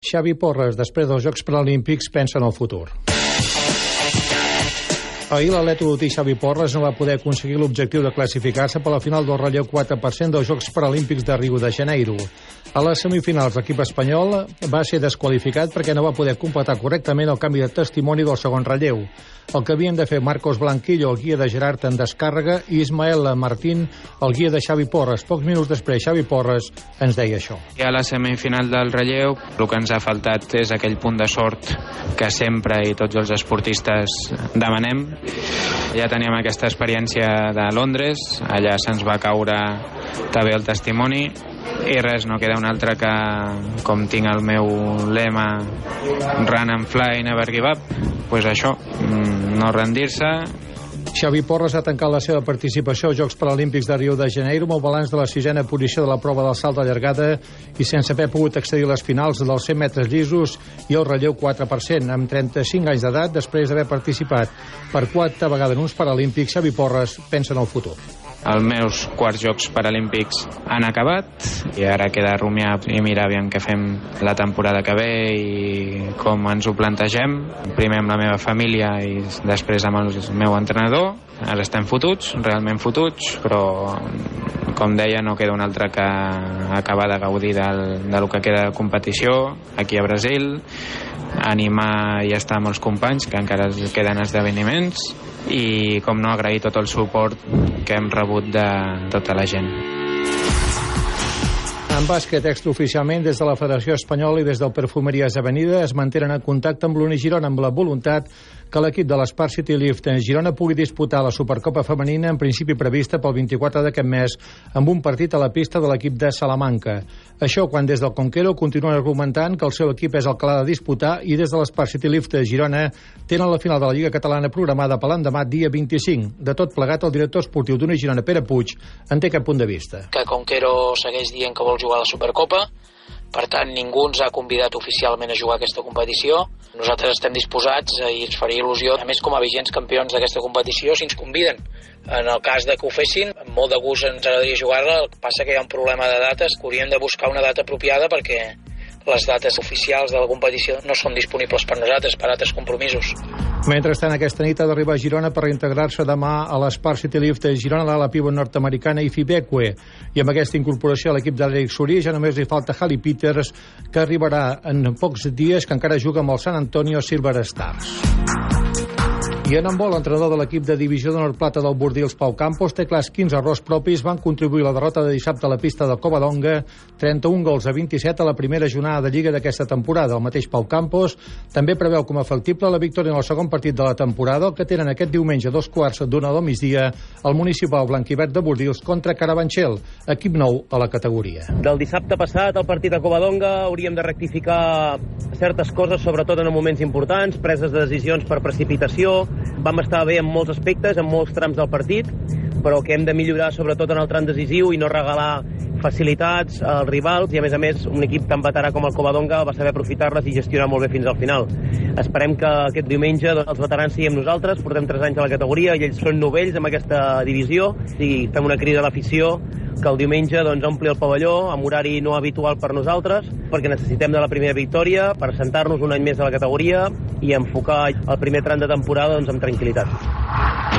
Xavi Porres, després dels Jocs Paralímpics, pensa en el futur. Ahir l'atleta olotí Xavi Porres no va poder aconseguir l'objectiu de classificar-se per la final del relleu 4% dels Jocs Paralímpics de Rio de Janeiro. A les semifinals, l'equip espanyol va ser desqualificat perquè no va poder completar correctament el canvi de testimoni del segon relleu. El que havien de fer Marcos Blanquillo, el guia de Gerard en descàrrega, i Ismael Martín, el guia de Xavi Porres. Pocs minuts després, Xavi Porres ens deia això. I a la semifinal del relleu, el que ens ha faltat és aquell punt de sort que sempre i tots els esportistes demanem. Ja teníem aquesta experiència de Londres, allà se'ns va caure també el testimoni. I res, no queda un altre que com tinc el meu lema run and fly, never give up pues això, mm, no rendir-se Xavi Porres ha tancat la seva participació als Jocs Paralímpics de Rio de Janeiro amb el balanç de la sisena posició de la prova del salt de llargada i sense haver pogut accedir a les finals dels 100 metres llisos i el relleu 4%, amb 35 anys d'edat després d'haver participat per quarta vegada en uns Paralímpics, Xavi Porres pensa en el futur. Els meus quarts Jocs Paralímpics han acabat i ara queda rumiar i mirar aviam què fem la temporada que ve i com ens ho plantegem. Primer amb la meva família i després amb el meu entrenador. Ara estem fotuts, realment fotuts, però com deia no queda un altre que acabar de gaudir del, del que queda de competició aquí a Brasil animar i estar amb els companys que encara queden esdeveniments i com no agrair tot el suport que hem rebut de tota la gent. En bàsquet, extraoficialment, des de la Federació Espanyola i des del Perfumeries Avenida es mantenen en contacte amb l'Uni Girona amb la voluntat que l'equip de l'Espart City Lift en Girona pugui disputar la Supercopa Femenina en principi prevista pel 24 d'aquest mes amb un partit a la pista de l'equip de Salamanca. Això quan des del Conquero continuen argumentant que el seu equip és el que l'ha de disputar i des de l'Espart City Lift de Girona tenen la final de la Lliga Catalana programada per l'endemà dia 25. De tot plegat, el director esportiu d'una Girona, Pere Puig, en té cap punt de vista. Que Conquero segueix dient que vol jugar a la Supercopa, per tant, ningú ens ha convidat oficialment a jugar aquesta competició. Nosaltres estem disposats i ens faria il·lusió, a més com a vigents campions d'aquesta competició, si ens conviden. En el cas de que ho fessin, amb molt de gust ens agradaria jugar-la, el que passa que hi ha un problema de dates, que hauríem de buscar una data apropiada perquè les dates oficials de la competició no són disponibles per nosaltres, per altres compromisos. Mentrestant, aquesta nit ha d'arribar a Girona per reintegrar-se demà a l'Espart City Lift de Girona, l'ala pivot nord-americana i Fibekwe. I amb aquesta incorporació a l'equip d'Àlex Sorí ja només li falta Hali Peters, que arribarà en pocs dies, que encara juga amb el San Antonio Silver Stars. I en handbol, l'entrenador de l'equip de divisió de Nord-Plata del Bordils, Pau Campos, té clars 15 errors propis, van contribuir a la derrota de dissabte a la pista de Covadonga, 31 gols a 27 a la primera jornada de Lliga d'aquesta temporada. El mateix Pau Campos també preveu com a factible la victòria en el segon partit de la temporada, que tenen aquest diumenge a dos quarts d'una del migdia al municipal blanquivert de Bordils contra Carabanchel, equip nou a la categoria. Del dissabte passat, al partit de Covadonga, hauríem de rectificar certes coses, sobretot en moments importants, preses de decisions per precipitació, vam estar bé en molts aspectes, en molts trams del partit, però que hem de millorar sobretot en el tram decisiu i no regalar facilitats als rivals i a més a més un equip tan veterà com el Covadonga va saber aprofitar-les i gestionar molt bé fins al final. Esperem que aquest diumenge doncs, els veterans siguem nosaltres, portem 3 anys a la categoria i ells són novells amb aquesta divisió i fem una crida a l'afició que el diumenge doncs, ompli el pavelló amb horari no habitual per nosaltres perquè necessitem de la primera victòria per sentar-nos un any més a la categoria i enfocar el primer tram de temporada doncs, amb tranquil·litat.